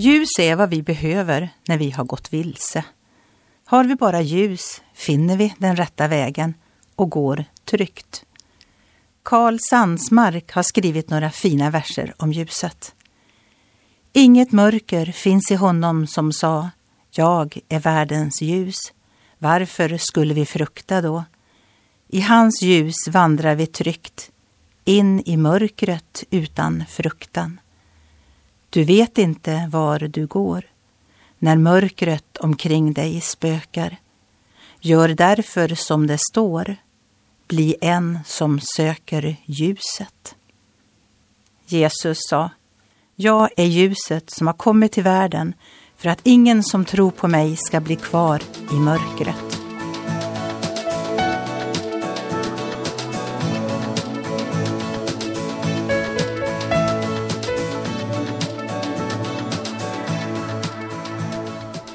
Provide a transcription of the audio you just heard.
Ljus är vad vi behöver när vi har gått vilse. Har vi bara ljus finner vi den rätta vägen och går tryggt. Karl Sandsmark har skrivit några fina verser om ljuset. Inget mörker finns i honom som sa Jag är världens ljus. Varför skulle vi frukta då? I hans ljus vandrar vi tryggt in i mörkret utan fruktan. Du vet inte var du går när mörkret omkring dig spökar. Gör därför som det står, bli en som söker ljuset. Jesus sa, jag är ljuset som har kommit till världen för att ingen som tror på mig ska bli kvar i mörkret.